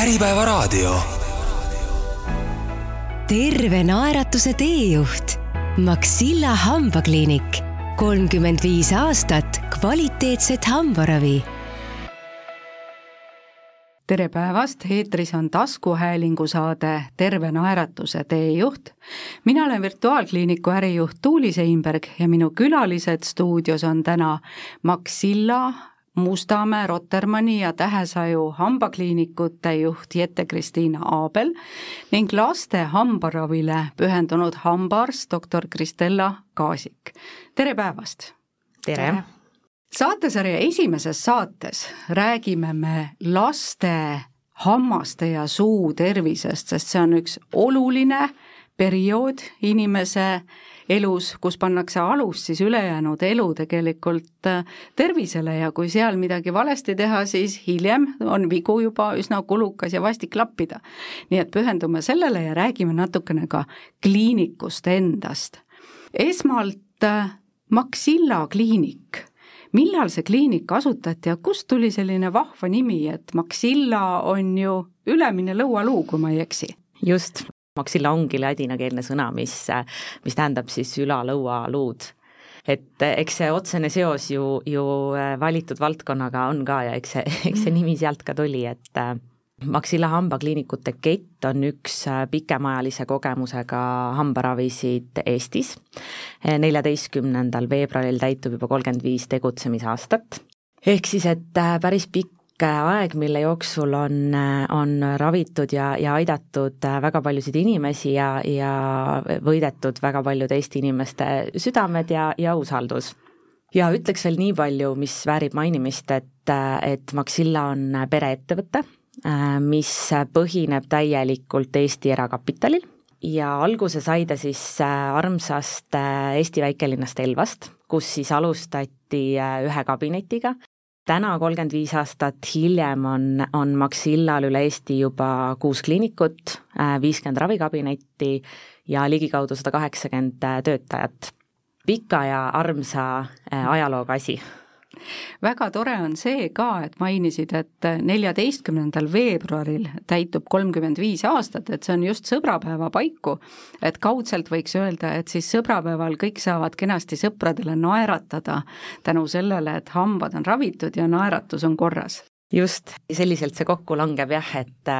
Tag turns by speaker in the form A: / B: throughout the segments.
A: Äripäevaraadio.
B: terve naeratuse teejuht Maxilla hambakliinik, kolmkümmend viis aastat kvaliteetset hambaravi
C: tere päevast, eetris on taskuhäälingu saade Terve naeratuse teejuht. mina olen virtuaalkliiniku ärijuht Tuuli Seinberg ja minu külalised stuudios on täna Maxilla, Mustamäe, Rotermanni ja Tähesaju hambakliinikute juht Jette-Kristiina Aabel ning laste hambaravile pühendunud hambaarst doktor Kristella Kaasik. tere päevast!
D: tere, tere.!
C: saatesarja esimeses saates räägime me laste hammaste ja suu tervisest, sest see on üks oluline periood inimese elus, kus pannakse alus siis ülejäänud elu tegelikult äh, tervisele ja kui seal midagi valesti teha, siis hiljem on vigu juba üsna kulukas ja vastik lappida. nii et pühendume sellele ja räägime natukene ka kliinikust endast. esmalt äh, Maxilla kliinik millal see kliinik asutati ja kust tuli selline vahva nimi, et Maxilla on ju ülemine lõualuu, kui ma ei eksi?
D: just, Maxilla ongi ladinakeelne sõna, mis, mis tähendab siis ülalõualuud et eks see otsene seos ju, ju valitud valdkonnaga on ka ja eks see, eks see nimi sealt ka tuli, et Maxilla hambakliinikute kett on üks pikemaajalise kogemusega hambaravisid Eestis. Neljateistkümnendal veebruaril täitub juba kolmkümmend viis tegutsemisaastat. ehk siis, et päris pikk aeg, mille jooksul on, on ravitud ja, ja aidatud väga paljusid inimesi ja, ja võidetud väga paljude Eesti inimeste südamed ja, ja usaldus ja ütleks veel nii palju, mis väärib mainimist, et, et Maxilla on pereettevõte mis põhineb täielikult Eesti erakapitalil ja alguse sai ta siis armsast Eesti väikelinnast Elvast, kus siis alustati ühe kabinetiga. Täna, kolmkümmend viis aastat hiljem on, on Maxillal üle Eesti juba kuus kliinikut, viiskümmend ravikabinetti ja ligikaudu sada kaheksakümmend töötajat. pika ja armsa ajalooga asi
C: väga tore on see ka, et mainisid, et neljateistkümnendal veebruaril täitub kolmkümmend viis aastat, et see on just sõbrapäeva paiku, et kaudselt võiks öelda, et siis sõbrapäeval kõik saavad kenasti sõpradele naeratada tänu sellele, et hambad on ravitud ja naeratus on korras.
D: Just, selliselt see kokku langeb jah, et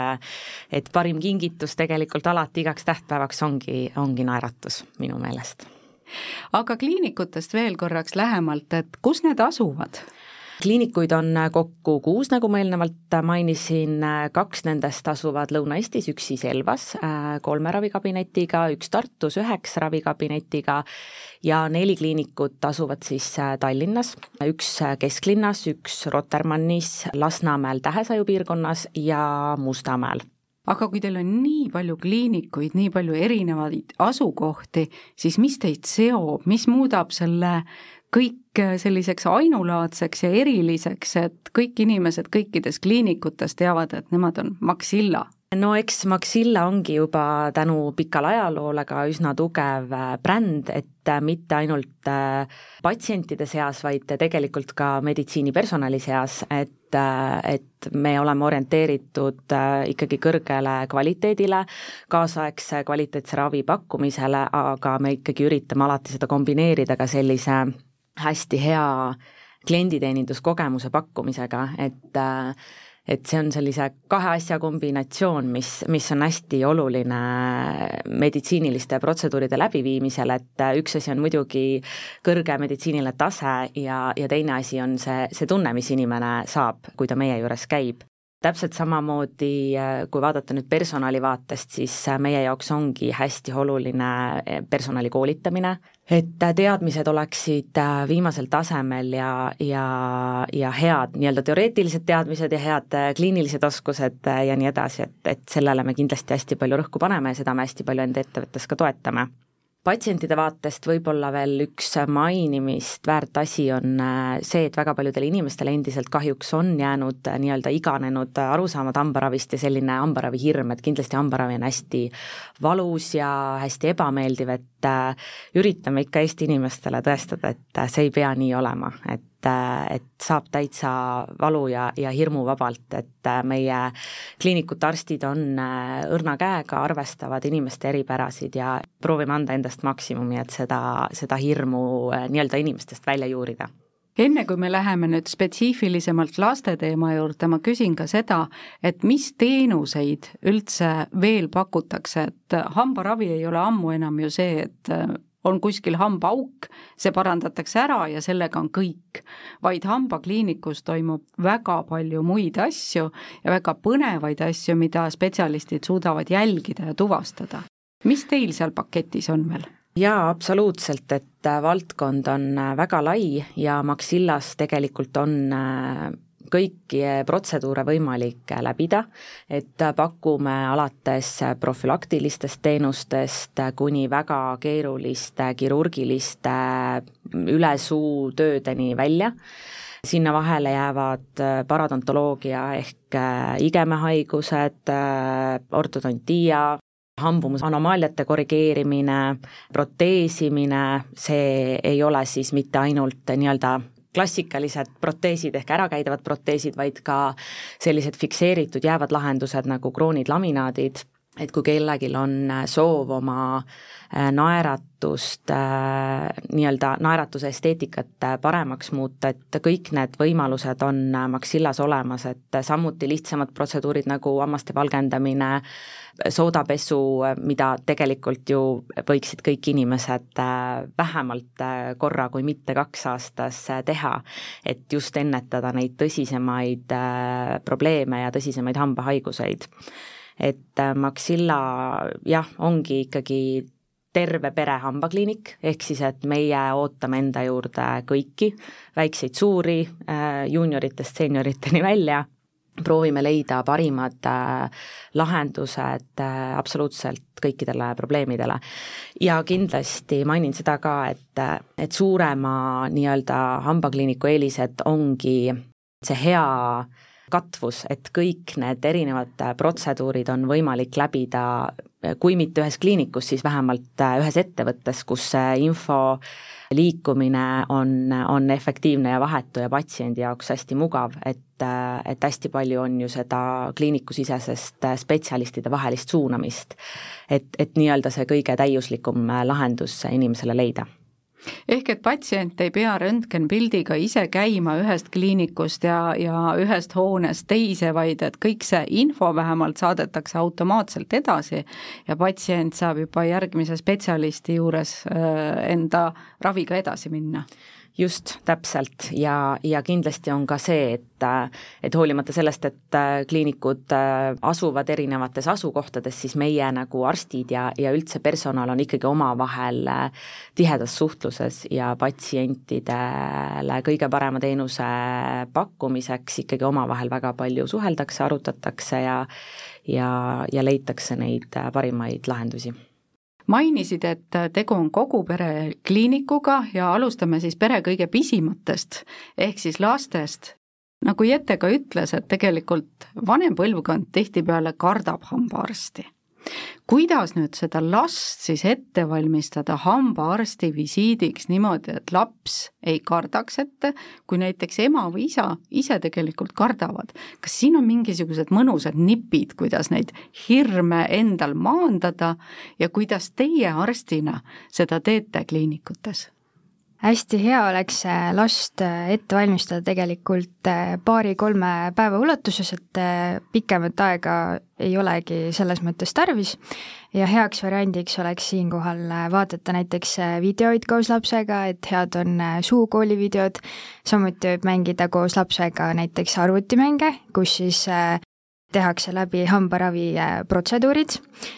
D: et parim kingitus tegelikult alati igaks tähtpäevaks ongi, ongi naeratus minu meelest
C: aga kliinikutest veel korraks lähemalt, et kus need asuvad?
D: kliinikuid on kokku kuus, nagu ma eelnevalt mainisin, kaks nendest asuvad Lõuna-Eestis, üks siis Elvas kolme ravikabinetiga, üks Tartus üheksa ravikabinetiga ja neli kliinikut asuvad siis Tallinnas, üks kesklinnas, üks Rotermannis, Lasnamäel Tähesaju piirkonnas ja Mustamäel
C: aga kui teil on nii palju kliinikuid, nii palju erinevaid asukohti, siis mis teid seob, mis muudab selle kõik selliseks ainulaadseks ja eriliseks, et kõik inimesed kõikides kliinikutes teavad, et nemad on Maxilla
D: no eks Maxilla ongi juba tänu pikale ajaloole ka üsna tugev äh, bränd, et äh, mitte ainult äh, patsientide seas, vaid tegelikult ka meditsiinipersonali seas, et et me oleme orienteeritud ikkagi kõrgele kvaliteedile, kaasaegse kvaliteetse ravi pakkumisele, aga me ikkagi üritame alati seda kombineerida ka sellise hästi hea klienditeeninduskogemuse pakkumisega, et äh, et see on sellise kahe asja kombinatsioon, mis, mis on hästi oluline meditsiiniliste protseduuride läbiviimisel, et üks asi on muidugi kõrge meditsiiniline tase ja, ja teine asi on see, see tunne, mis inimene saab, kui ta meie juures käib täpselt samamoodi, kui vaadata nüüd personali vaatest, siis meie jaoks ongi hästi oluline personali koolitamine, et teadmised oleksid viimasel tasemel ja, ja, ja head nii-öelda teoreetilised teadmised ja head kliinilised oskused ja nii edasi, et, et sellele me kindlasti hästi palju rõhku paneme ja seda me hästi palju enda ettevõttes ka toetame patsientide vaatest võib-olla veel üks mainimist väärt asi on äh, see, et väga paljudele inimestele endiselt kahjuks on jäänud äh, nii-öelda iganenud arusaamad hambaravist ja selline hambaravi hirm, et kindlasti hambaravi on hästi valus ja hästi ebameeldiv, et äh, üritame ikka Eesti inimestele tõestada, et see ei pea nii olema, et et saab täitsa valu ja, ja hirmuvabalt, et meie kliinikute arstid on õrna käega, arvestavad inimeste eripärasid ja proovime anda endast maksimumi, et seda, seda hirmu nii-öelda inimestest välja juurida.
C: Enne kui me läheme nüüd spetsiifilisemalt laste teema juurde, ma küsin ka seda, et mis teenuseid üldse veel pakutakse, et hambaravi ei ole ammu enam ju see, et on kuskil hambaauk, see parandatakse ära ja sellega on kõik. vaid hambakliinikus toimub väga palju muid asju ja väga põnevaid asju, mida spetsialistid suudavad jälgida ja tuvastada. mis teil seal paketis on veel?
D: jaa, absoluutselt, et äh, valdkond on äh, väga lai ja Maxillas tegelikult on äh, kõiki protseduure võimalik läbida, et pakume alates profülaktilistest teenustest kuni väga keeruliste kirurgiliste üle suu töödeni välja. Sinna vahele jäävad paradontoloogia ehk igemehaigused, ortodontia, hambumuse anomaaliate korrigeerimine, proteesimine, see ei ole siis mitte ainult nii-öelda klassikalised proteesid ehk ärakäidavad proteesid, vaid ka sellised fikseeritud jäävad lahendused nagu kroonid, laminaadid, et kui kellelgi on soov oma äh, naeratust, äh, nii-öelda naeratuse esteetikat äh, paremaks muuta, et kõik need võimalused on Maxillas olemas, et samuti lihtsamad protseduurid nagu hammaste valgendamine, soodapesu, mida tegelikult ju võiksid kõik inimesed äh, vähemalt äh, korra, kui mitte kaks aastas äh, teha, et just ennetada neid tõsisemaid probleeme ja tõsisemaid hambahaiguseid. Et Maxilla jah, ongi ikkagi terve pere hambakliinik, ehk siis et meie ootame enda juurde kõiki, väikseid-suuri, juunioritest seenioriteni välja proovime leida parimad äh, lahendused äh, absoluutselt kõikidele probleemidele. ja kindlasti mainin seda ka, et, et suurema nii-öelda hambakliiniku eelised ongi see hea katvus, et kõik need erinevad protseduurid on võimalik läbida, kui mitte ühes kliinikus, siis vähemalt ühes ettevõttes, kus see info liikumine on, on efektiivne ja vahetu ja patsiendi jaoks hästi mugav, et, et hästi palju on ju seda kliinikusisesest spetsialistide vahelist suunamist. et, et nii-öelda see kõige täiuslikum lahendus inimesele leida
C: ehk et patsient ei pea röntgenpildiga ise käima ühest kliinikust ja, ja ühest hoonest teise, vaid et kõik see info vähemalt saadetakse automaatselt edasi ja patsient saab juba järgmise spetsialisti juures äh, enda raviga edasi minna
D: just, täpselt, ja, ja kindlasti on ka see, et et hoolimata sellest, et äh, kliinikud äh, asuvad erinevates asukohtades, siis meie nagu arstid ja, ja üldse personal on ikkagi omavahel äh, tihedas suhtluses ja patsientidele kõige parema teenuse pakkumiseks ikkagi omavahel väga palju suheldakse, arutatakse ja ja, ja leitakse neid parimaid lahendusi
C: mainisid, et tegu on kogu pere kliinikuga ja alustame siis pere kõige pisimatest ehk siis lastest. nagu Jette ka ütles, et tegelikult vanem põlvkond tihtipeale kardab hambaarsti kuidas nüüd seda last siis ette valmistada hambaarsti visiidiks niimoodi, et laps ei kardaks ette, kui näiteks ema või isa ise tegelikult kardavad. kas siin on mingisugused mõnusad nipid, kuidas neid hirme endal maandada ja kuidas teie arstina seda teete kliinikutes?
A: Hästi hea oleks last ette valmistada tegelikult eh, paari-kolme päeva ulatuses, et pikemat aega ei olegi selles mõttes tarvis. Ja heaks variandiks oleks siinkohal vaadata näiteks videoid koos lapsega, et head on suukooli videod, samuti võib mängida koos lapsega näiteks arvutimänge, kus siis tehakse läbi hambaravi äh,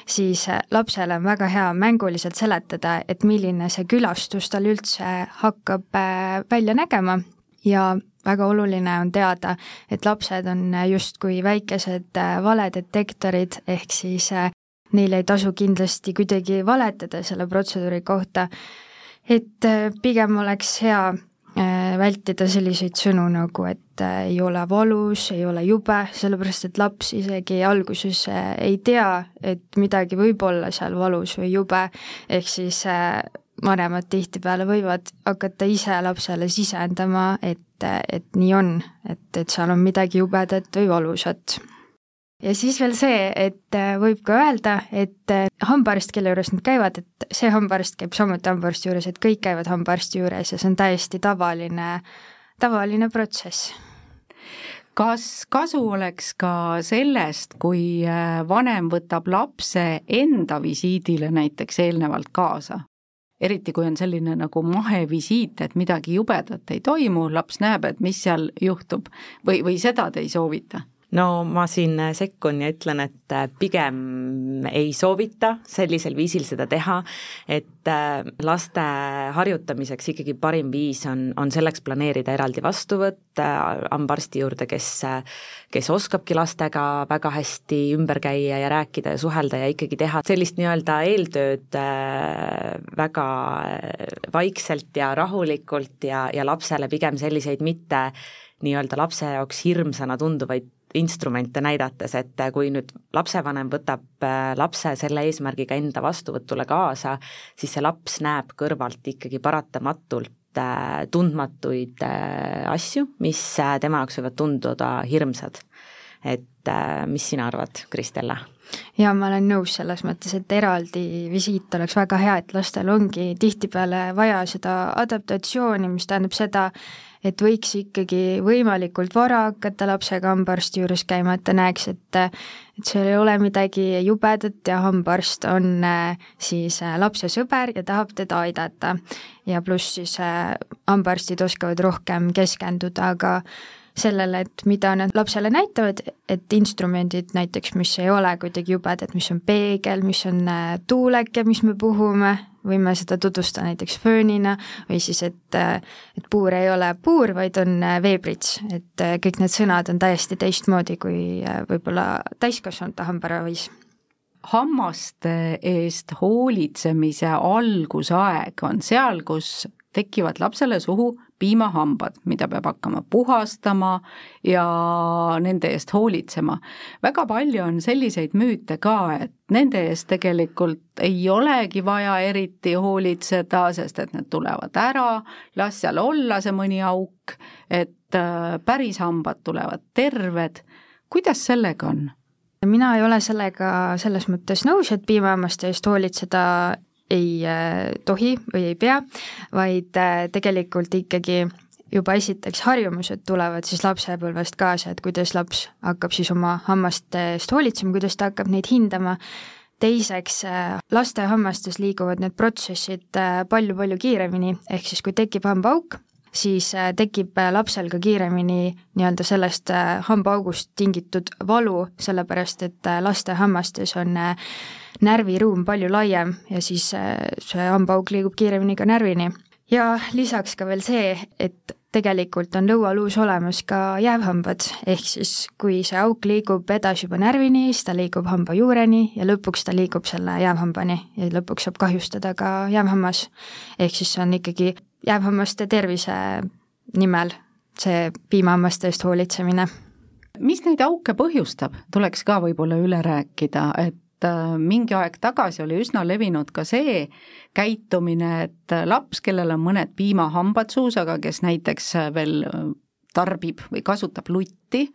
A: siis äh, lapsele on väga hea mänguliselt seletada, et milline see külastus tal üldse hakkab äh, välja nägema. Ja väga oluline on teada, et lapsed on justkui väikesed valedetektorid, ehk siis neil ei tasu kindlasti kuidagi valetada selle protseduuri kohta, et pigem oleks hea vältida selliseid sõnu nagu, et äh, ei ole valus, ei ole jube, sellepärast et laps isegi alguses äh, ei tea, et midagi võib olla seal valus või jube, ehk siis vanemad tihtipeale võivad hakata ise lapsele sisendama, et, et nii on, et, et seal on midagi jubedat või valusat ja siis veel see, et võib ka öelda, et hambaarst, kelle juures nad käivad, et see hambaarst käib samuti hambaarsti juures, et kõik käivad hambaarsti juures ja see on täiesti tavaline, tavaline protsess
C: kas kasu oleks ka sellest, kui äh, vanem võtab lapse enda visiidile näiteks eelnevalt kaasa? eriti kui on selline nagu mahevisiit, et midagi jubedat ei toimu, laps näeb, et mis seal juhtub või, või seda te ei soovita
D: no ma siin sekkun ja ütlen, et äh, pigem ei soovita sellisel viisil seda teha, et äh, laste harjutamiseks ikkagi parim viis on, on selleks planeerida eraldi vastuvõtt äh, hambaarsti juurde, kes, kes oskabki lastega väga hästi ümber käia ja rääkida ja suhelda ja ikkagi teha sellist nii-öelda eeltööd väga vaikselt ja rahulikult ja, ja lapsele pigem selliseid mitte nii-öelda lapse jaoks hirmsana tunduvaid instrumente näidates, et kui nüüd lapsevanem võtab äh, lapse selle eesmärgiga enda vastuvõtule kaasa, siis see laps näeb kõrvalt ikkagi paratamatult äh, tundmatuid äh, asju, mis tema jaoks võivad tunduda hirmsad. et mis sina arvad, Kristella?
A: jaa, ma olen nõus selles mõttes, et eraldi visiit oleks väga hea, et lastel ongi tihtipeale vaja seda adaptatsiooni, mis tähendab seda, et võiks ikkagi võimalikult vara hakata lapsega hambaarsti juures käima, et ta näeks, et et seal ei ole midagi jubedat ja hambaarst on äh, siis äh, lapse sõber ja tahab teda aidata. ja pluss siis äh, hambaarstid oskavad rohkem keskenduda ka sellele, et mida nad lapsele näitavad, et instrumendid näiteks, mis ei ole kuidagi jubedad, mis on peegel, mis on tuuleke, mis me puhume, võime seda tutvustada näiteks föönina või siis, et, et puur ei ole puur, vaid on veeprits, et kõik need sõnad on täiesti teistmoodi kui võib-olla täiskasvanute hambaravis
C: hammaste eest hoolitsemise algusaeg on seal, kus tekivad lapsele suhu piimahambad, mida peab hakkama puhastama ja nende eest hoolitsema. väga palju on selliseid müüte ka, et nende eest tegelikult ei olegi vaja eriti hoolitseda, sest et need tulevad ära, las seal olla see mõni auk, et äh, päris hambad tulevad terved. kuidas sellega on?
A: mina ei ole sellega selles mõttes nõus, et piimahammaste eest hoolitseda ei äh, tohi või ei pea, vaid äh, tegelikult ikkagi juba esiteks harjumused tulevad siis lapsepõlvest kaasa, et kuidas laps hakkab siis oma hammaste eest hoolitsema, kuidas ta hakkab neid hindama, teiseks, äh, laste hammastes liiguvad need protsessid palju-palju kiiremini, ehk siis kui tekib hambaauk, siis tekib lapsel ka kiiremini nii-öelda sellest hambaaugust tingitud valu, sellepärast et laste hammastes on närviruum palju laiem ja siis äh, see hambaauk liigub kiiremini ka närvini. ja lisaks ka veel see, et tegelikult on lõualuus olemas ka jäävhambad, ehk siis kui see auk liigub edasi juba närvini, siis ta liigub hamba juureni ja lõpuks ta liigub selle jäävhambani ja lõpuks saab kahjustada ka jäävhammas. ehk siis see on ikkagi jäävhammaste tervise nimel see piimahammaste eest hoolitsemine
C: mis neid auke põhjustab, tuleks ka võib-olla üle rääkida, et mingi aeg tagasi oli üsna levinud ka see käitumine, et laps, kellel on mõned piimahambad suus, aga kes näiteks veel äh, tarbib või kasutab lutti,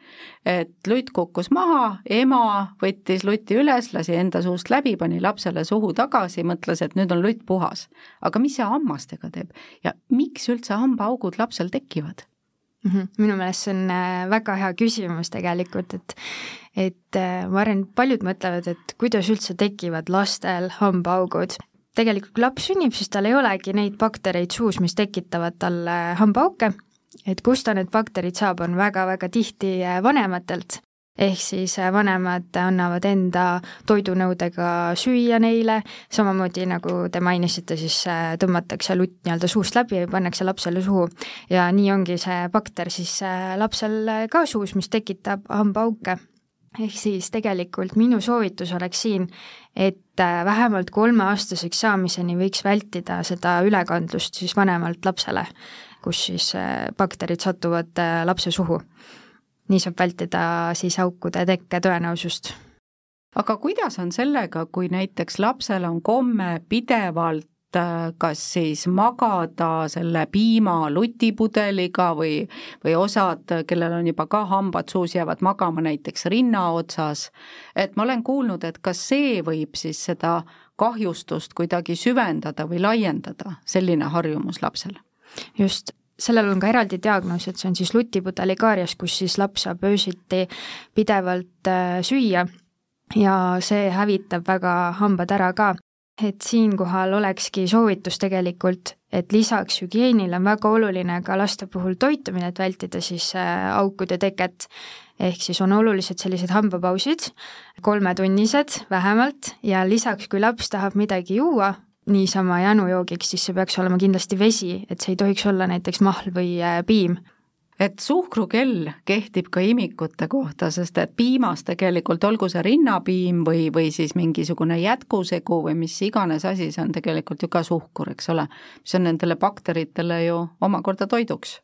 C: et lutt kukkus maha, ema võttis luti üles, lasi enda suust läbi, pani lapsele suhu tagasi, mõtles, et nüüd on lutt puhas. aga mis see hammastega teeb ja miks üldse hambaaugud lapsel tekivad?
A: -hmm. minu meelest see on äh, väga hea küsimus tegelikult, et et äh, ma arvan, paljud mõtlevad, et kuidas üldse tekivad lastel hambaaugud. tegelikult kui laps sünnib, siis tal ei olegi neid baktereid suus, mis tekitavad talle hambaauke, et kust ta need bakterid saab, on väga-väga tihti äh, vanematelt ehk siis äh, vanemad annavad enda toidunõudega süüa neile, samamoodi nagu te mainisite, siis äh, tõmmatakse lutt nii-öelda suust läbi ja pannakse lapsele suhu. ja nii ongi see bakter siis äh, lapsel ka suus, mis tekitab hambaauke ehk siis tegelikult minu soovitus oleks siin, et vähemalt kolmeaastaseks saamiseni võiks vältida seda ülekandlust siis vanemalt lapsele, kus siis bakterid satuvad lapse suhu nii saab vältida siis aukude tekke tõenäosust.
C: aga kuidas on sellega, kui näiteks lapsel on komme pidevalt äh, kas siis magada selle piima lutipudeliga või, või osad, kellel on juba ka hambad suus, jäävad magama näiteks rinna otsas, et ma olen kuulnud, et kas see võib siis seda kahjustust kuidagi süvendada või laiendada, selline harjumus lapsel?
A: just, sellel on ka eraldi diagnoos, et see on siis lutipudeligaarias, kus siis laps saab öösiti pidevalt äh, süüa ja see hävitab väga hambad ära ka et siinkohal olekski soovitus tegelikult, et lisaks hügieenile on väga oluline ka laste puhul toitumine, et vältida siis äh, aukude teket. ehk siis on olulised sellised hambapausid, kolmetunnised vähemalt, ja lisaks, kui laps tahab midagi juua, niisama janujoogiks, siis see peaks olema kindlasti vesi, et see ei tohiks olla näiteks mahl või äh, piim.
C: Et suhkrukell kehtib ka imikute kohta, sest et piimas tegelikult, olgu see rinnapiim või, või siis mingisugune jätkusegu või mis iganes asi, see on tegelikult ju ka suhkur, eks ole, mis on nendele bakteritele ju omakorda toiduks.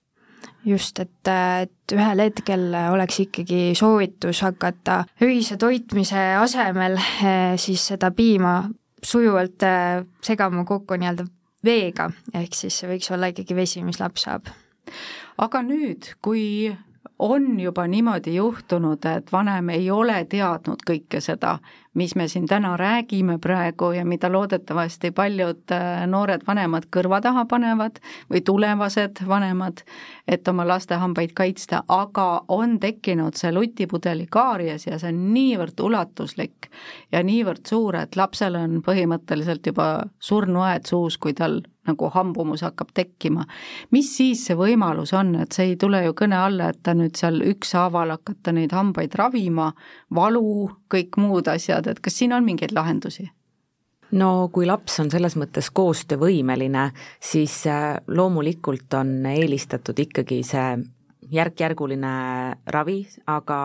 A: Just, et, et ühel hetkel oleks ikkagi soovitus hakata öise toitmise asemel eh, siis seda piima sujuvalt eh, segama kokku nii-öelda veega, ehk siis see võiks olla ikkagi vesi, mis laps saab.
C: Aga nüüd, kui on juba niimoodi juhtunud, et vanem ei ole teadnud kõike seda, mis me siin täna räägime praegu ja mida loodetavasti paljud äh, noored vanemad kõrva taha panevad või tulevased vanemad, et oma laste hambaid kaitsta, aga on tekkinud see lutipudeli kaaries ja see on niivõrd ulatuslik ja niivõrd suur, et lapsel on põhimõtteliselt juba surnuaed suus, kui tal nagu hambumus hakkab tekkima. mis siis see võimalus on, et see ei tule ju kõne alla, et ta nüüd seal ükshaaval hakata neid hambaid ravima, valu, kõik muud asjad, et kas siin on mingeid lahendusi?
D: no kui laps on selles mõttes koostöövõimeline, siis äh, loomulikult on eelistatud ikkagi see järk-järguline ravi, aga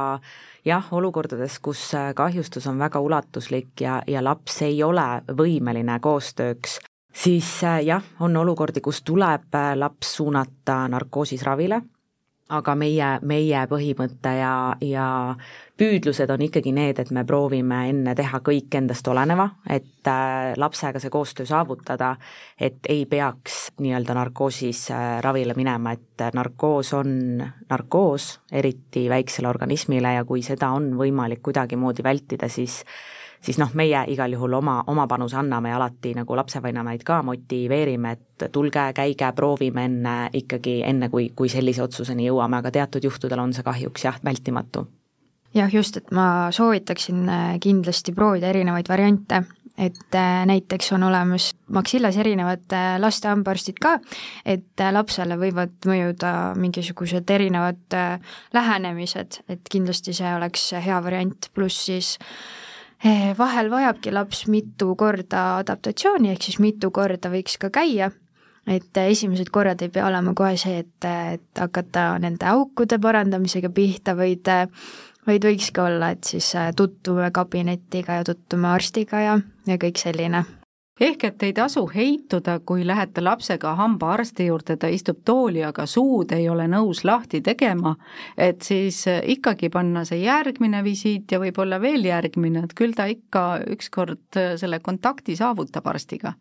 D: jah, olukordades, kus äh, kahjustus on väga ulatuslik ja, ja laps ei ole võimeline koostööks, siis äh, jah, on olukordi, kus tuleb laps suunata narkoosis ravile, aga meie, meie põhimõte ja, ja püüdlused on ikkagi need, et me proovime enne teha kõik endast oleneva, et äh, lapsega see koostöö saavutada, et ei peaks nii-öelda narkoosis ravile minema, et narkoos on narkoos, eriti väiksele organismile ja kui seda on võimalik kuidagimoodi vältida, siis siis noh, meie igal juhul oma, oma panuse anname ja alati nagu lapsevanemaid ka motiveerime, et tulge, käige, proovime enne ikkagi, enne kui, kui sellise otsuseni jõuame, aga teatud juhtudel on see kahjuks jah, vältimatu.
A: jah, just, et ma soovitaksin äh, kindlasti proovida erinevaid variante, et äh, näiteks on olemas Maxillas erinevad äh, laste hambaarstid ka, et lapsele võivad mõjuda mingisugused erinevad lähenemised, et kindlasti see oleks hea variant, pluss siis Eh, vahel vajabki laps mitu korda adaptatsiooni, ehk siis mitu korda võiks ka käia, et esimesed korrad ei pea olema kohe see, et, et hakata nende aukude parandamisega pihta, vaid vaid võikski olla, et siis tutvume kabinetiga ja tutvume arstiga ja, ja kõik selline
C: ehk et ei tasu heituda, kui lähete lapsega hambaarsti juurde, ta istub tooli, aga suud ei ole nõus lahti tegema, et siis äh, ikkagi panna see järgmine visiit ja võib-olla veel järgmine, et küll ta ikka ükskord äh, selle kontakti saavutab arstiga.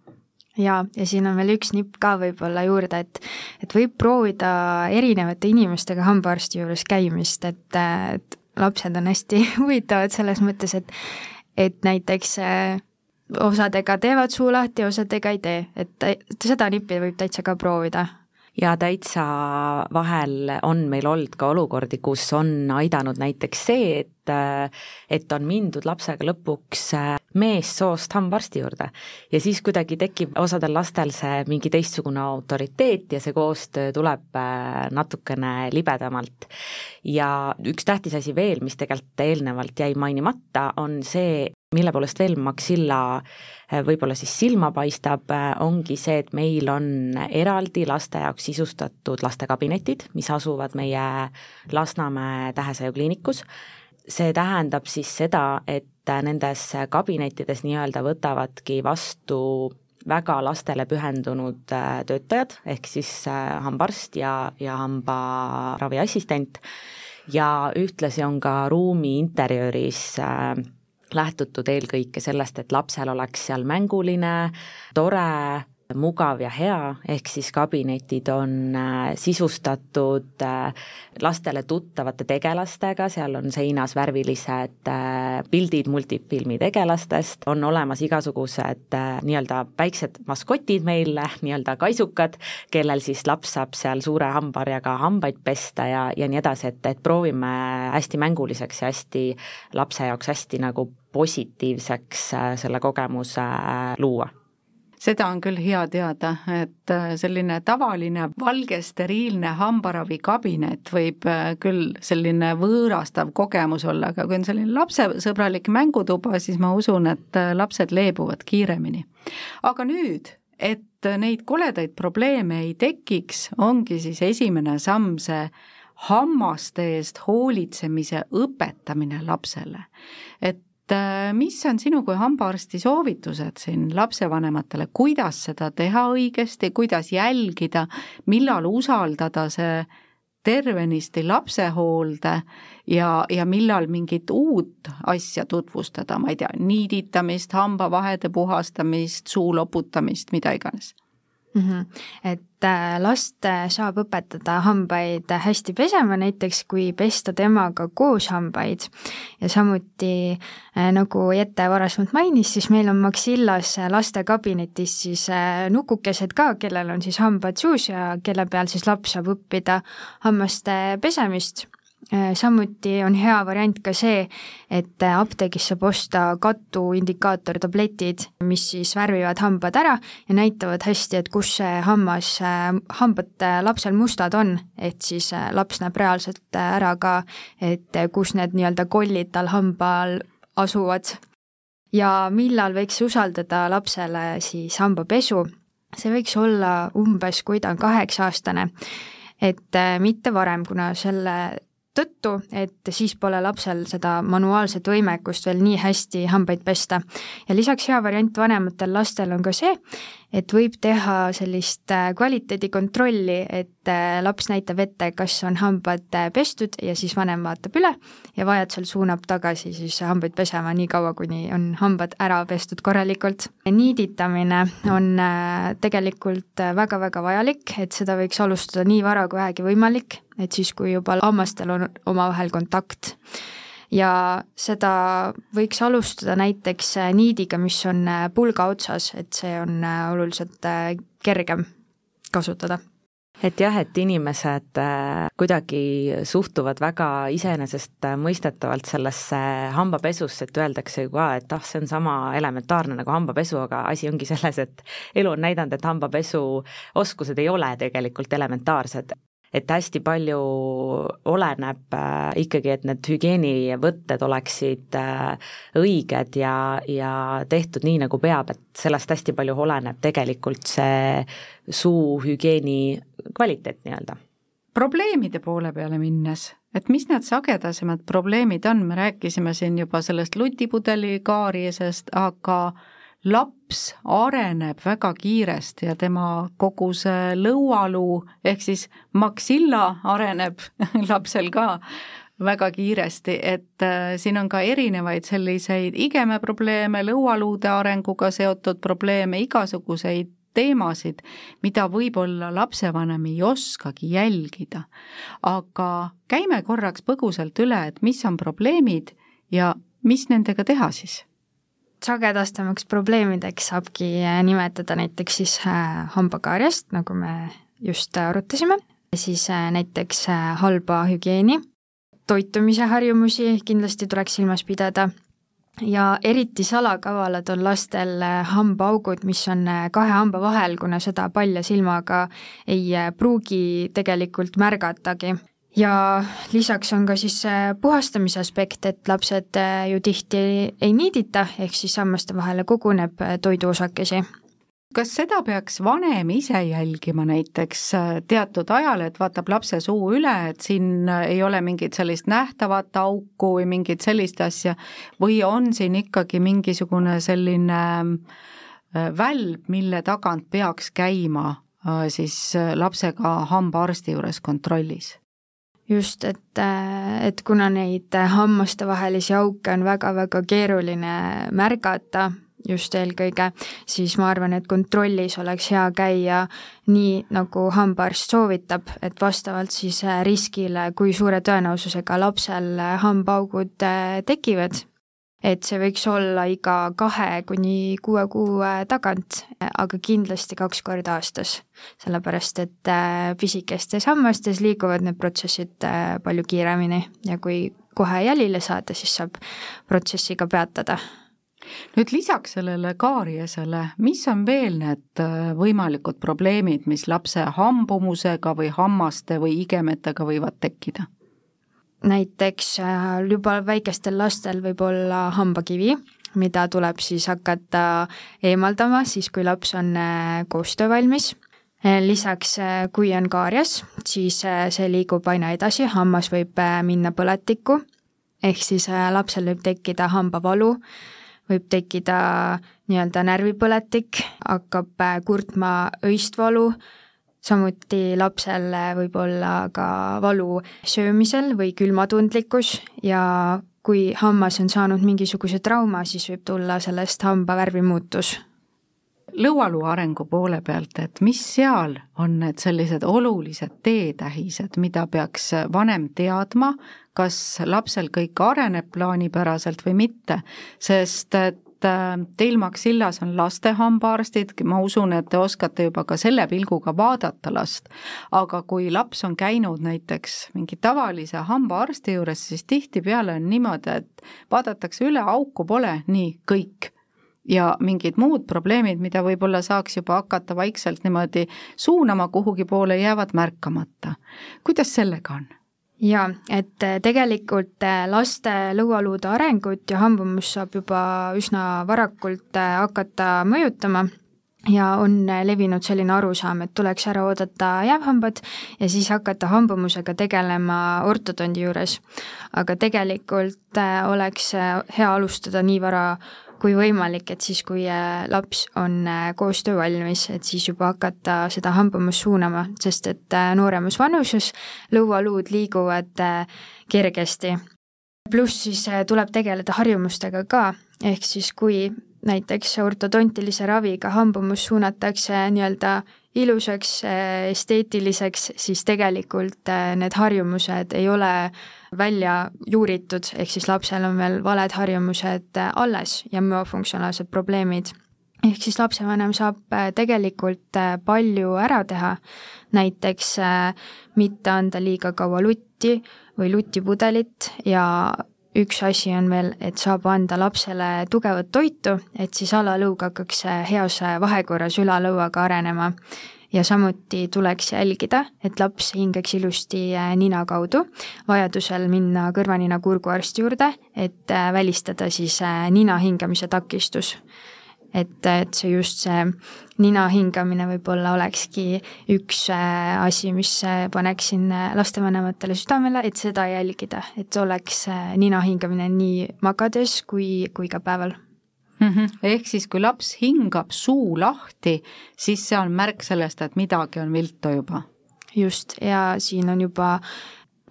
A: Jaa, ja siin on veel üks nipp ka võib-olla juurde, et et võib proovida erinevate inimestega hambaarsti juures käimist, et, et lapsed on hästi huvitavad selles mõttes, et et näiteks äh, osadega teevad suu lahti, osadega ei tee, et seda nippi võib täitsa ka proovida
D: ja täitsa vahel on meil olnud ka olukordi, kus on aidanud näiteks see, et et on mindud lapsega lõpuks meessoost hambaarsti juurde. ja siis kuidagi tekib osadel lastel see mingi teistsugune autoriteet ja see koostöö tuleb natukene libedamalt. ja üks tähtis asi veel, mis tegelikult eelnevalt jäi mainimata, on see, mille poolest veel Maxilla äh, võib-olla siis silma paistab, äh, ongi see, et meil on eraldi laste jaoks sisustatud lastekabinetid, mis asuvad meie Lasnamäe Tähesaju kliinikus. see tähendab siis seda, et äh, nendes kabinettides nii-öelda võtavadki vastu väga lastele pühendunud töötajad, ehk siis hambaarst ja, ja hambaraviassistent ja ühtlasi on ka ruumi interjööris lähtutud eelkõige sellest, et lapsel oleks seal mänguline, tore, mugav ja hea, ehk siis kabinetid on äh, sisustatud äh, lastele tuttavate tegelastega, seal on seinas värvilised äh, pildid multifilmi tegelastest, on olemas igasugused nii-öelda väiksed maskotid meil, nii-öelda kaisukad, kellel siis laps saab seal suure hambaharjaga hambaid pesta ja, ja nii edasi, et, et proovime hästi mänguliseks ja hästi lapse jaoks hästi nagu positiivseks selle kogemuse luua
C: seda on küll hea teada, et äh, selline tavaline valge steriilne hambaravikabinet võib äh, küll selline võõrastav kogemus olla, aga kui on selline lapsesõbralik mängutuba, siis ma usun, et äh, lapsed leebuvad kiiremini. aga nüüd, et neid koledaid probleeme ei tekiks, ongi siis esimene samm see hammaste eest hoolitsemise õpetamine lapsele. et mis on sinu kui hambaarsti soovitused siin lapsevanematele, kuidas seda teha õigesti, kuidas jälgida, millal usaldada see tervenisti lapsehoolde ja, ja millal mingit uut asja tutvustada, ma ei tea, niiditamist, hambavahede puhastamist, suu loputamist, mida iganes
A: mm. -hmm. et äh, last äh, saab õpetada hambaid hästi pesema, näiteks kui pesta temaga koos hambaid ja samuti äh, nagu Jette varasemalt mainis, siis meil on Maxillas lastekabinetis siis nukukesed ka, kellel on siis hambad suus ja kelle peal siis laps saab õppida hammaste pesemist samuti on hea variant ka see, et äh, apteegis saab osta katuindikaatortabletid, mis siis värvivad hambad ära ja näitavad hästi, et kus see hammas, äh, hambad lapsel mustad on, et siis laps näeb reaalselt ära ka, et kus need nii-öelda kollid tal hambal asuvad. ja millal võiks usaldada lapsele siis hambapesu, see võiks olla umbes, kui ta on kaheksa-aastane. Et mitte varem, kuna selle tõttu, et siis pole lapsel seda manuaalset võimekust veel nii hästi hambaid pesta. ja lisaks hea variant vanematel lastel on ka see, et võib teha sellist äh, kvaliteedikontrolli, et äh, laps näitab ette, kas on hambad äh, pestud ja siis vanem vaatab üle ja vajadusel suunab tagasi siis hambaid pesema nii kaua, kuni on hambad ära pestud korralikult. niiditamine on tegelikult väga-väga vajalik, et seda võiks alustada nii vara kui vähegi võimalik et siis, kui juba hammastel on omavahel kontakt. Ja seda võiks alustada näiteks äh, niidiga, mis on äh, pulga otsas, et see on äh, oluliselt kergem kasutada.
D: Et jah, et inimesed kuidagi suhtuvad väga iseenesestmõistetavalt sellesse hambapesusse, et öeldakse ju ka, et ah, see on sama elementaarne nagu hambapesu, aga asi ongi selles, et elu on näidanud, et hambapesu oskused ei ole tegelikult elementaarsed et hästi palju oleneb äh, ikkagi, et need hügieenivõtted oleksid äh, õiged ja, ja tehtud nii, nagu peab, et sellest hästi palju oleneb tegelikult see suuhügieeni kvaliteet nii-öelda.
C: probleemide poole peale minnes, et mis need sagedasemad probleemid on, me rääkisime siin juba sellest lutipudeli kaariesest, aga laps areneb väga kiiresti ja tema kogu see lõualuu ehk siis maxilla areneb lapsel ka väga kiiresti, et äh, siin on ka erinevaid selliseid igemeprobleeme, lõualuude arenguga seotud probleeme, igasuguseid teemasid, mida võib-olla lapsevanem ei oskagi jälgida. aga käime korraks põgusalt üle, et mis on probleemid ja mis nendega teha siis
A: sagedastemaks probleemideks saabki äh, nimetada näiteks siis äh, hambakaarjast, nagu me just arutasime, siis äh, näiteks halba hügieeni, toitumise harjumusi kindlasti tuleks silmas pidada. Ja eriti salakavalad on lastel hambaaugud, mis on kahe hamba vahel, kuna seda palja silmaga ei pruugi tegelikult märgatagi ja lisaks on ka siis see puhastamise aspekt, et lapsed äh, ju tihti ei niidita, ehk siis hammaste vahele koguneb äh, toiduosakesi.
C: kas seda peaks vanem ise jälgima näiteks äh, teatud ajal, et vaatab lapse suu üle, et siin ei ole mingit sellist nähtavat auku või mingit sellist asja, või on siin ikkagi mingisugune selline välb, mille tagant peaks käima siis lapsega hambaarsti juures kontrollis?
A: Just, et, et kuna neid hammastevahelisi auke on väga-väga keeruline märgata just eelkõige, siis ma arvan, et kontrollis oleks hea käia nii, nagu hambaarst soovitab, et vastavalt siis riskile, kui suure tõenäosusega lapsel hambaaugud tekivad et see võiks olla iga kahe kuni kuue kuu tagant, aga kindlasti kaks korda aastas. sellepärast, et äh, pisikestes hammastes liiguvad need protsessid äh, palju kiiremini ja kui kohe jälile saada, siis saab protsessi ka peatada
C: nüüd lisaks sellele kaariesele, mis on veel need äh, võimalikud probleemid, mis lapse hambumusega või hammaste või igemetega võivad tekkida?
A: Näiteks äh, juba väikestel lastel võib olla hambakivi, mida tuleb siis hakata eemaldama siis, kui laps on äh, koostöövalmis. Äh, lisaks, kui on kaarias, siis see liigub aina edasi, hammas võib minna põletikku, ehk siis lapsel võib tekkida hambavalu, võib tekkida nii-öelda närvipõletik, hakkab kurtma öist valu samuti lapsel võib olla ka valu söömisel või külmatundlikkus ja kui hammas on saanud mingisuguse trauma, siis võib tulla sellest hamba värvimuutus.
C: lõualuu arengu poole pealt, et mis seal on need sellised olulised teetähised, mida peaks vanem teadma, kas lapsel kõik areneb plaanipäraselt või mitte, sest et teil Maxillas on laste hambaarstid, ma usun, et te oskate juba ka selle pilguga vaadata last, aga kui laps on käinud näiteks mingi tavalise hambaarsti juures, siis tihtipeale on niimoodi, et vaadatakse üle, auku pole, nii, kõik ja mingid muud probleemid, mida võib-olla saaks juba hakata vaikselt niimoodi suunama kuhugi poole, jäävad märkamata. kuidas sellega on?
A: Jaa, et äh, tegelikult äh, laste lõualuude arengut ja hambumus saab juba üsna varakult äh, hakata mõjutama ja on levinud selline arusaam, et tuleks ära oodata jäävhambad ja siis hakata hambumusega tegelema ortodondi juures. aga tegelikult oleks hea alustada nii vara kui võimalik, et siis, kui äh, laps on äh, koostöö valmis, et siis juba hakata seda hambumust suunama, sest et äh, nooremas vanuses lõualuud liiguvad kergesti. pluss siis tuleb tegeleda harjumustega ka, ehk siis kui näiteks ortodontilise raviga hambumus suunatakse nii-öelda ilusaks, esteetiliseks, siis tegelikult need harjumused ei ole välja juuritud, ehk siis lapsel on veel valed harjumused äh, alles ja müofunktsionaalsed probleemid. ehk siis lapsevanem saab tegelikult palju ära teha, näiteks mitte anda liiga kaua lutti või lutipudelit ja üks asi on veel, et saab anda lapsele tugevat toitu, et siis alalõug hakkaks heas vahekorras ülalõuaga arenema ja samuti tuleks jälgida, et laps hingaks ilusti äh, nina kaudu, vajadusel minna kõrva-nina-kurguarsti juurde, et äh, välistada siis äh, nina hingamise takistus. et, et see just see nina hingamine võib-olla olekski üks asi, mis paneksin lastevanematele südamele, et seda jälgida, et oleks nina hingamine nii magades kui, kui ka päeval
C: mm. -hmm. ehk siis, kui laps hingab suu lahti, siis see on märk sellest, et midagi on viltu juba.
A: just, ja siin on juba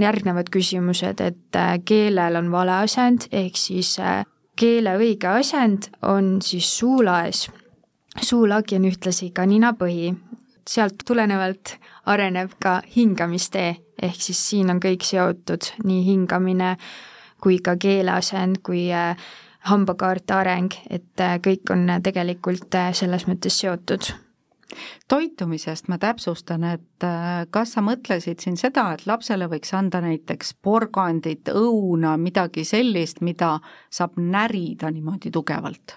A: järgnevad küsimused, et äh, keelel on vale asend, ehk siis äh, keele õige asend on siis suulaes. Suulagi on ühtlasi ka ninapõhi, sealt tulenevalt areneb ka hingamistee, ehk siis siin on kõik seotud, nii hingamine kui ka keeleasend, kui äh, hambakaarte areng, et äh, kõik on tegelikult äh, selles mõttes seotud
C: toitumisest ma täpsustan, et kas sa mõtlesid siin seda, et lapsele võiks anda näiteks porgandit, õuna, midagi sellist, mida saab närida niimoodi tugevalt?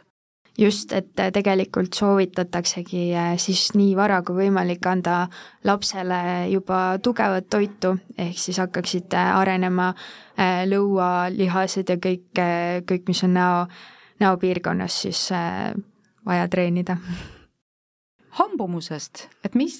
A: Just, et tegelikult soovitataksegi äh, siis nii vara kui võimalik anda lapsele juba tugevat toitu, ehk siis hakkaksid äh, arenema äh, lõualihased ja kõik, kõik, mis on näo, näopiirkonnas siis vaja treenida
C: hambumusest, et mis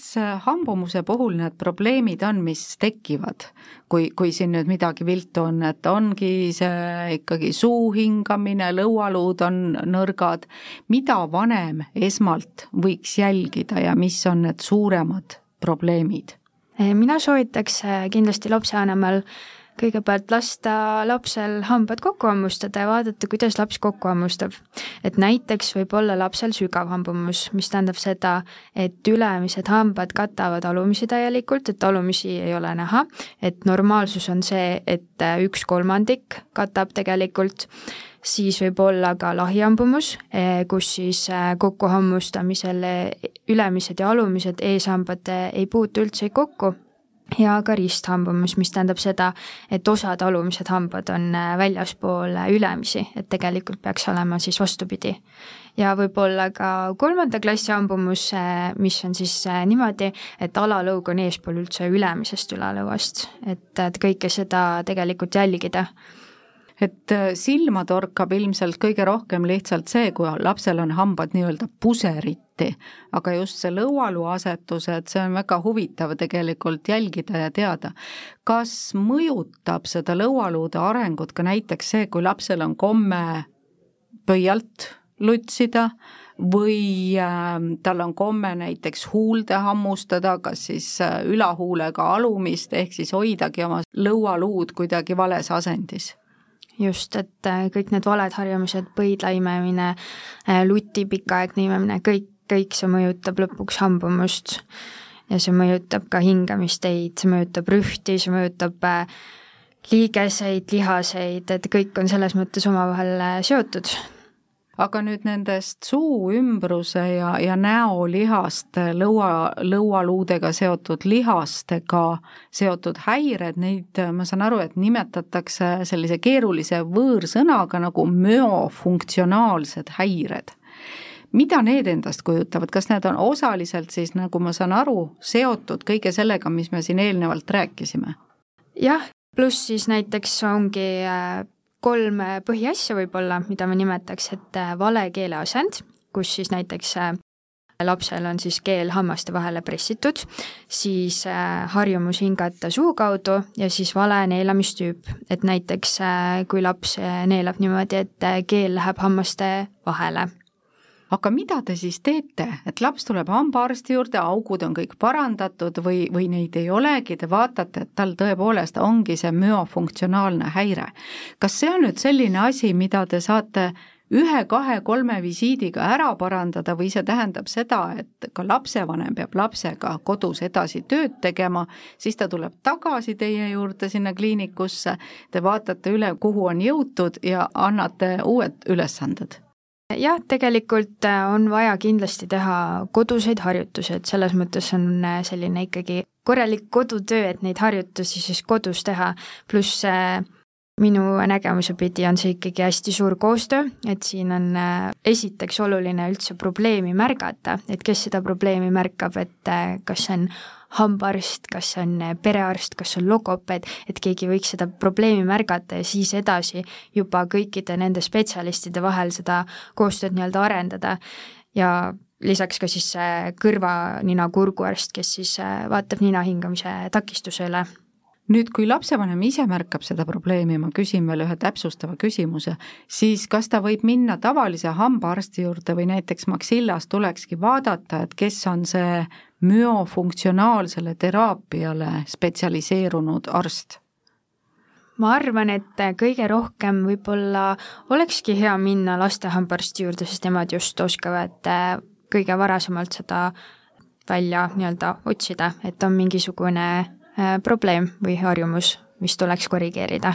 C: hambumuse puhul need probleemid on, mis tekivad, kui, kui siin nüüd midagi viltu on, et ongi see ikkagi suu hingamine, lõualuud on nõrgad, mida vanem esmalt võiks jälgida ja mis on need suuremad probleemid?
A: mina soovitaks kindlasti lapsevanemal kõigepealt lasta lapsel hambad kokku hammustada ja vaadata, kuidas laps kokku hammustab. et näiteks võib olla lapsel sügav hambumus, mis tähendab seda, et ülemised hambad katavad alumisi täielikult, et alumisi ei ole näha, et normaalsus on see, et üks kolmandik katab tegelikult. Siis võib olla ka lahihambumus, eh, kus siis eh, kokkuhammustamisel eh, ülemised ja alumised eeshambad ei puutu üldse kokku ja ka risthambumus, mis tähendab seda, et osad alumised hambad on väljaspool ülemisi, et tegelikult peaks olema siis vastupidi. ja võib-olla ka kolmanda klassi hambumus, mis on siis niimoodi, et alalõug on eespool üldse ülemisest ülalõuast, et, et kõike seda tegelikult jälgida
C: et äh, silma torkab ilmselt kõige rohkem lihtsalt see, kui lapsel on hambad nii-öelda puseriti, aga just see lõualuu asetus, et see on väga huvitav tegelikult jälgida ja teada. kas mõjutab seda lõualuude arengut ka näiteks see, kui lapsel on komme pöialt lutsida või äh, tal on komme näiteks huulde hammustada, kas siis äh, ülahuulega alumist, ehk siis hoidagi oma lõualuud kuidagi vales asendis
A: just, et äh, kõik need valed harjumused, põidla imemine, äh, luti pikaaegne imemine, kõik, kõik see mõjutab lõpuks hambumust. ja see mõjutab ka hingamisteid, see mõjutab rühti, see mõjutab äh, liigeseid, lihaseid, et kõik on selles mõttes omavahel seotud
C: aga nüüd nendest suu ümbruse ja, ja näolihaste, lõua, lõualuudega seotud lihastega seotud häired, neid ma saan aru, et nimetatakse sellise keerulise võõrsõnaga nagu müofunktsionaalsed häired mida need endast kujutavad, kas need on osaliselt siis, nagu ma saan aru, seotud kõige sellega, mis me siin eelnevalt rääkisime?
A: jah, pluss siis näiteks ongi äh, kolm äh, põhiasja võib-olla, mida ma nimetaks, et äh, vale keeleasend, kus siis näiteks lapsel on siis keel hammaste vahele pressitud, siis harjumus hingata suu kaudu ja siis vale neelamistüüp, et näiteks kui laps neelab niimoodi, et keel läheb hammaste vahele
C: aga mida te siis teete, et laps tuleb hambaarsti juurde, augud on kõik parandatud või, või neid ei olegi, te vaatate, et tal tõepoolest ongi see müofunktsionaalne häire. kas see on nüüd selline asi, mida te saate ühe-kahe-kolme visiidiga ära parandada või see tähendab seda, et ka lapsevanem peab lapsega kodus edasi tööd tegema, siis ta tuleb tagasi teie juurde sinna kliinikusse, te vaatate üle, kuhu on jõutud ja annate uued ülesanded
A: jah, tegelikult äh, on vaja kindlasti teha koduseid harjutusi, et selles mõttes on äh, selline ikkagi korralik kodutöö, et neid harjutusi siis kodus teha, pluss äh, minu nägemuse pidi on see ikkagi hästi suur koostöö, et siin on esiteks oluline üldse probleemi märgata, et kes seda probleemi märkab, et kas see on hambaarst, kas see on perearst, kas see on logopeed, et keegi võiks seda probleemi märgata ja siis edasi juba kõikide nende spetsialistide vahel seda koostööd nii-öelda arendada. Ja lisaks ka siis see kõrva-nina-kurguarst, kes siis vaatab nina hingamise takistuse üle
C: nüüd, kui lapsevanem ise märkab seda probleemi, ma küsin veel ühe täpsustava küsimuse, siis kas ta võib minna tavalise hambaarsti juurde või näiteks Maxillas tulekski vaadata, et kes on see müofunktsionaalsele teraapiale spetsialiseerunud arst?
A: ma arvan, et kõige rohkem võib-olla olekski hea minna laste hambaarsti juurde, sest nemad just oskavad kõige varasemalt seda välja nii-öelda otsida, et on mingisugune Äh, probleem või harjumus, mis tuleks korrigeerida.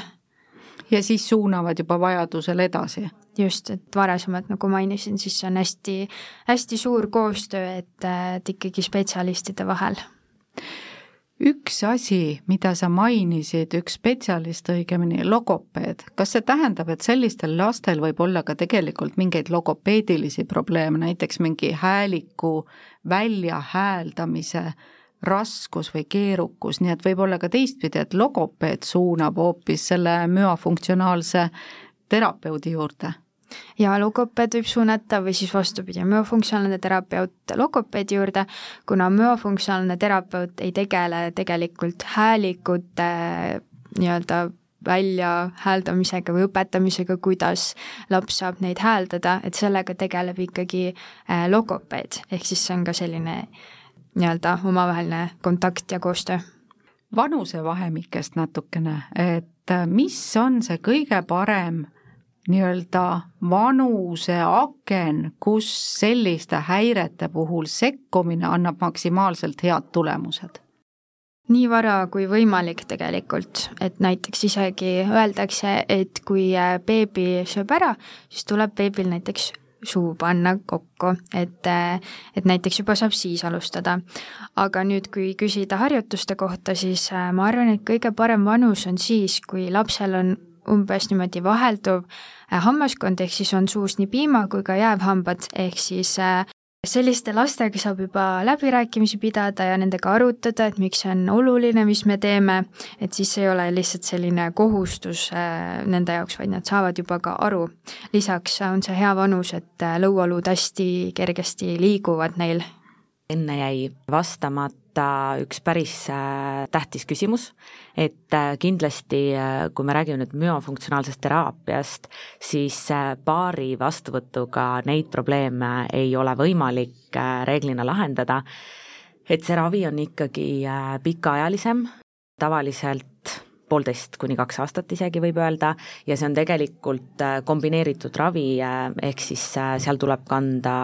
C: ja siis suunavad juba vajadusel edasi?
A: just, et varasemalt, nagu mainisin, siis on hästi, hästi suur koostöö, et, et ikkagi spetsialistide vahel
C: üks asi, mida sa mainisid, üks spetsialist, õigemini logopeed, kas see tähendab, et sellistel lastel võib olla ka tegelikult mingeid logopeedilisi probleeme, näiteks mingi hääliku väljahääldamise raskus või keerukus, nii et võib-olla ka teistpidi, et logopeed suunab hoopis selle müofunktsionaalse terapeudi juurde.
A: Ja logopeed võib suunata või siis vastupidi, müofunktsionaalne terapeut logopeedi juurde, kuna müofunktsionaalne terapeut ei tegele tegelikult häälikute nii-öelda väljahääldamisega või õpetamisega, kuidas laps saab neid hääldada, et sellega tegeleb ikkagi äh, logopeed, ehk siis see on ka selline nii-öelda omavaheline kontakt ja koostöö?
C: vanusevahemikest natukene, et mis on see kõige parem nii-öelda vanuseaken, kus selliste häirete puhul sekkumine annab maksimaalselt head tulemused?
A: nii vara kui võimalik tegelikult, et näiteks isegi öeldakse, et kui äh, beebi sööb ära, siis tuleb beebil näiteks suu panna kokku, et, äh, et näiteks juba saab siis alustada. aga nüüd, kui küsida harjutuste kohta, siis äh, ma arvan, et kõige parem vanus on siis, kui lapsel on umbes niimoodi vahelduv hammaskond, ehk siis on suus nii piima kui ka jäävhambad, ehk siis selliste lastega saab juba läbirääkimisi pidada ja nendega arutada, et miks see on oluline, mis me teeme, et siis ei ole lihtsalt selline kohustus äh, nende jaoks, vaid nad saavad juba ka aru. lisaks on see hea vanus, et äh, lõualuud hästi kergesti liiguvad neil.
D: enne jäi vastamata võtta üks päris äh, tähtis küsimus, et äh, kindlasti, äh, kui me räägime nüüd müofunktsionaalsest teraapiast, siis paari vastuvõtuga neid probleeme ei ole võimalik reeglina lahendada, et see ravi on ikkagi pikaajalisem, tavaliselt poolteist kuni kaks aastat isegi võib öelda, ja see on tegelikult äh, kombineeritud ravi, äh, ehk siis äh, seal tuleb kanda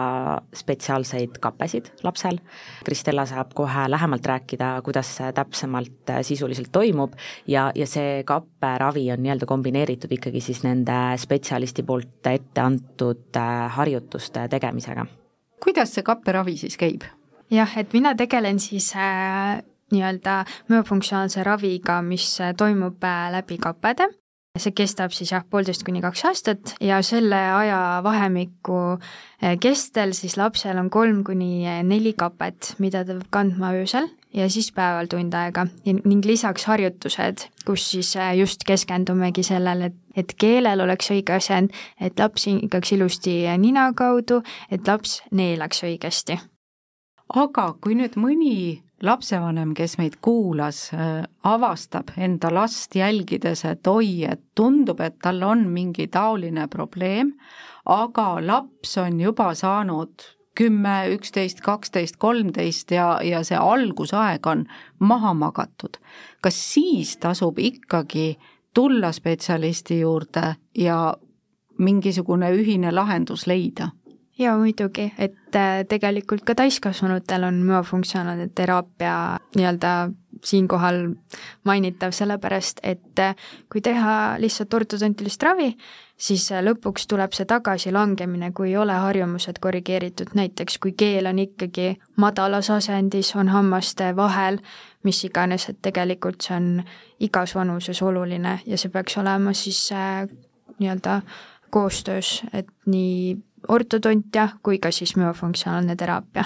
D: spetsiaalseid kapesid lapsel. Kristella saab kohe lähemalt rääkida, kuidas see täpsemalt sisuliselt toimub ja, ja see kapperavi on nii-öelda kombineeritud ikkagi siis nende spetsialisti poolt ette antud harjutuste tegemisega.
C: kuidas see kapperavi siis käib?
A: jah, et mina tegelen siis nii-öelda müofunktsionaalse raviga, mis toimub äh, läbi kappede. see kestab siis jah, poolteist kuni kaks aastat ja selle ajavahemiku äh, kestel siis lapsel on kolm kuni äh, neli kapet, mida ta peab kandma öösel ja siis päeval tund aega ning lisaks harjutused, kus siis just keskendumegi sellele, et keelel oleks õige asend, et laps hingaks ilusti nina kaudu, et laps neelaks õigesti.
C: aga kui nüüd mõni lapsevanem, kes meid kuulas, äh, avastab enda last jälgides, et oi, et tundub, et tal on mingi taoline probleem, aga laps on juba saanud kümme, üksteist, kaksteist, kolmteist ja, ja see algusaeg on maha magatud. kas siis tasub ikkagi tulla spetsialisti juurde ja mingisugune ühine lahendus leida?
A: Jaa, muidugi, et äh, tegelikult ka täiskasvanutel on müofunktsionaalne teraapia nii-öelda siinkohal mainitav, sellepärast et äh, kui teha lihtsalt ortodontilist ravi, siis äh, lõpuks tuleb see tagasilangemine, kui ei ole harjumused korrigeeritud, näiteks kui keel on ikkagi madalas asendis, on hammaste vahel, mis iganes, et tegelikult see on igas vanuses oluline ja see peaks olema siis nii-öelda koostöös, et nii ortodontia kui ka siis müofunktsionaalne teraapia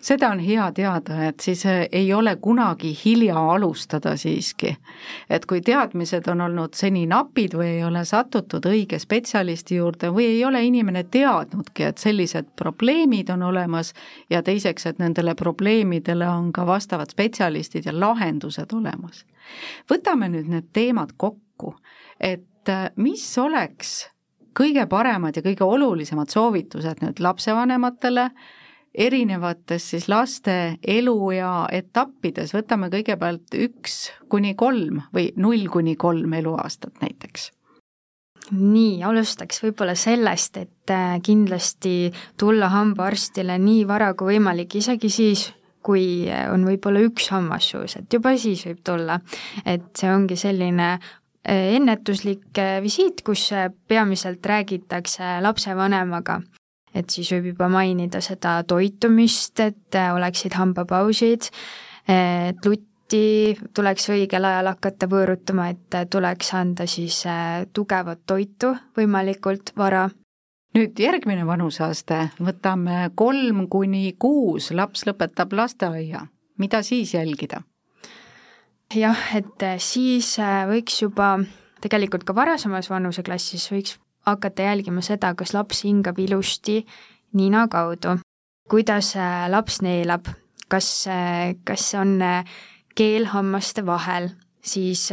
C: seda on hea teada, et siis äh, ei ole kunagi hilja alustada siiski. et kui teadmised on olnud seni napid või ei ole satutud õige spetsialisti juurde või ei ole inimene teadnudki, et sellised probleemid on olemas ja teiseks, et nendele probleemidele on ka vastavad spetsialistid ja lahendused olemas. võtame nüüd need teemad kokku, et äh, mis oleks kõige paremad ja kõige olulisemad soovitused nüüd lapsevanematele erinevates siis laste eluea etappides, võtame kõigepealt üks kuni kolm või null kuni kolm eluaastat näiteks?
A: nii, alustaks võib-olla sellest, et äh, kindlasti tulla hambaarstile nii vara kui võimalik, isegi siis, kui on võib-olla üks hammas suus, et juba siis võib tulla. et see ongi selline Äh, ennetuslik äh, visiit, kus äh, peamiselt räägitakse lapsevanemaga. et siis võib juba mainida seda toitumist, et oleksid hambapausid, et lutti tuleks õigel ajal hakata võõrutama, et tuleks anda siis tugevat toitu võimalikult vara
C: nüüd järgmine vanuseaste, võtame kolm kuni kuus, laps lõpetab lasteaia, mida siis jälgida?
A: Jah, et äh, siis äh, võiks juba tegelikult ka varasemas vanuseklassis võiks hakata jälgima seda, kas laps hingab ilusti nina kaudu, kuidas äh, laps neelab, kas, kas on keel hammaste vahel, siis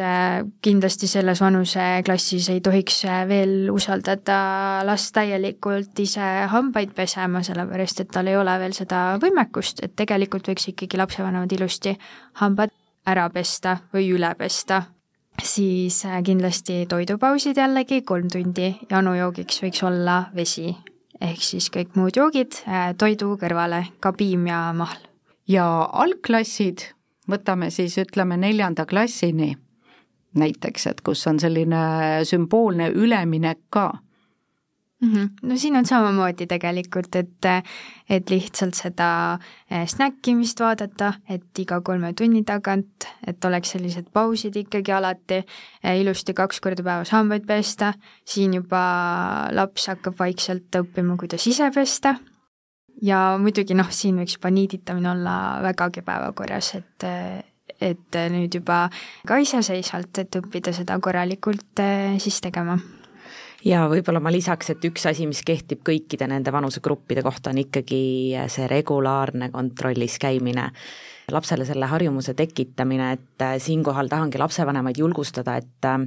A: kindlasti selles vanuseklassis ei tohiks veel usaldada last täielikult ise hambaid pesema, sellepärast et tal ei ole veel seda võimekust, et tegelikult võiks ikkagi lapsevanemad ilusti hambad ära pesta või üle pesta. siis äh, kindlasti toidupausid jällegi kolm tundi, janujoogiks võiks olla vesi, ehk siis kõik muud joogid äh, toidu kõrvale, ka piim ja mahl.
C: ja algklassid, võtame siis ütleme neljanda klassini näiteks, et kus on selline sümboolne üleminek ka
A: mm. -hmm. no siin on samamoodi tegelikult, et, et lihtsalt seda eh, snäkkimist vaadata, et iga kolme tunni tagant, et oleks sellised pausid ikkagi alati, eh, ilusti kaks korda päevas hambaid pesta, siin juba laps hakkab vaikselt õppima, kuidas ise pesta ja muidugi noh, siin võiks juba niiditamine olla vägagi päevakorras, et et nüüd juba ka iseseisvalt, et õppida seda korralikult eh, siis tegema
D: ja võib-olla ma lisaks, et üks asi, mis kehtib kõikide nende vanusegruppide kohta, on ikkagi see regulaarne kontrollis käimine. lapsele selle harjumuse tekitamine, et äh, siinkohal tahangi lapsevanemaid julgustada, et äh,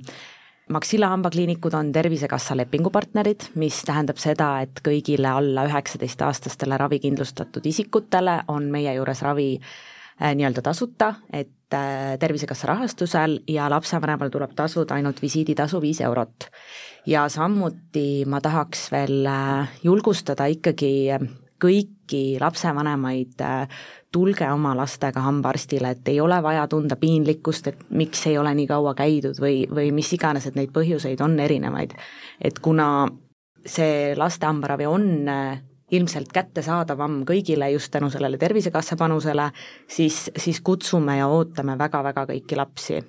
D: Maxilla hambakliinikud on Tervisekassa lepingupartnerid, mis tähendab seda, et kõigile alla üheksateistaastastele ravikindlustatud isikutele on meie juures ravi äh, nii-öelda tasuta, et Tervisekassa rahastusel ja lapsevanemal tuleb tasuda ainult visiiditasu viis eurot ja samuti ma tahaks veel äh, julgustada ikkagi kõiki lapsevanemaid, äh, tulge oma lastega hambaarstile, et ei ole vaja tunda piinlikkust, et miks ei ole nii kaua käidud või, või mis iganes, et neid põhjuseid on erinevaid. et kuna see laste hambaravi on äh, ilmselt kättesaadavam kõigile just tänu sellele Tervisekassa panusele, siis, siis kutsume ja ootame väga-väga kõiki lapsi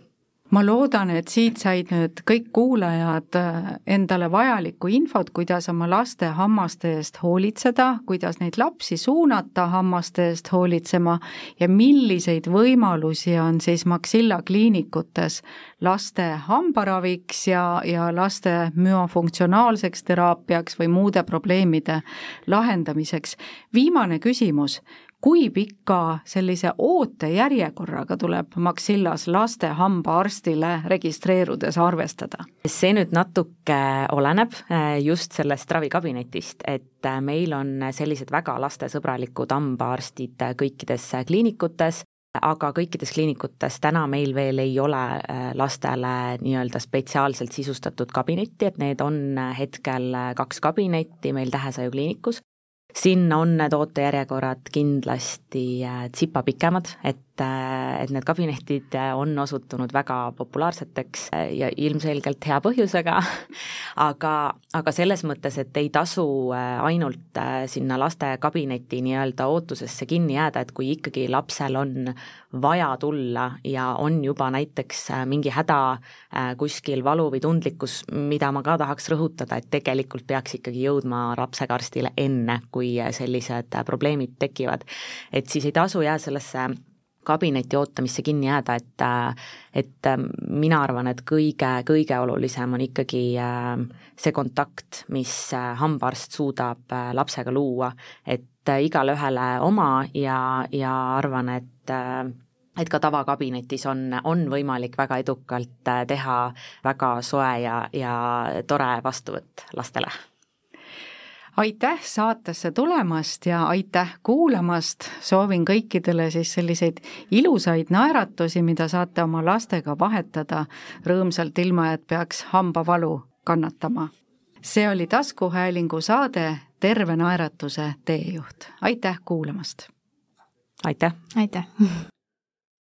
C: ma loodan, et siit said nüüd kõik kuulajad äh, endale vajalikku infot, kuidas oma laste hammaste eest hoolitseda, kuidas neid lapsi suunata hammaste eest hoolitsema ja milliseid võimalusi on siis Maxilla kliinikutes laste hambaraviks ja, ja laste müofunktsionaalseks teraapiaks või muude probleemide lahendamiseks. viimane küsimus, kui pika sellise ootejärjekorraga tuleb Maxillas laste hambaarstile registreerudes arvestada?
D: see nüüd natuke oleneb eh, just sellest ravikabinetist, et eh, meil on sellised väga lastesõbralikud hambaarstid kõikides kliinikutes, aga kõikides kliinikutes täna meil veel ei ole lastele nii-öelda spetsiaalselt sisustatud kabinetti, et need on hetkel kaks kabinetti meil Tähesaju kliinikus sinna on need ootejärjekorrad kindlasti äh, tsipa pikemad, et et, et need kabinetid on osutunud väga populaarseteks ja ilmselgelt hea põhjusega, aga, aga selles mõttes, et ei tasu äh, ainult äh, sinna lastekabineti nii-öelda ootusesse kinni jääda, et kui ikkagi lapsel on vaja tulla ja on juba näiteks äh, mingi häda kuskil, valu või tundlikkus, mida ma ka tahaks rõhutada, et tegelikult peaks ikkagi jõudma lapsega arstile enne, kui sellised probleemid tekivad. et siis ei tasu jääda sellesse kabineti ootamisse kinni jääda, et et mina arvan, et kõige, kõige olulisem on ikkagi äh, see kontakt, mis äh, hambaarst suudab äh, lapsega luua, et igale ühele oma ja, ja arvan, et et ka tavakabinetis on, on võimalik väga edukalt teha väga soe ja, ja tore vastuvõtt lastele
C: aitäh saatesse tulemast ja aitäh kuulamast, soovin kõikidele siis selliseid ilusaid naeratusi, mida saate oma lastega vahetada rõõmsalt, ilma et peaks hambavalu kannatama. see oli taskuhäälingu saade Terve naeratuse teejuht, aitäh kuulamast!
D: aitäh!
A: aitäh!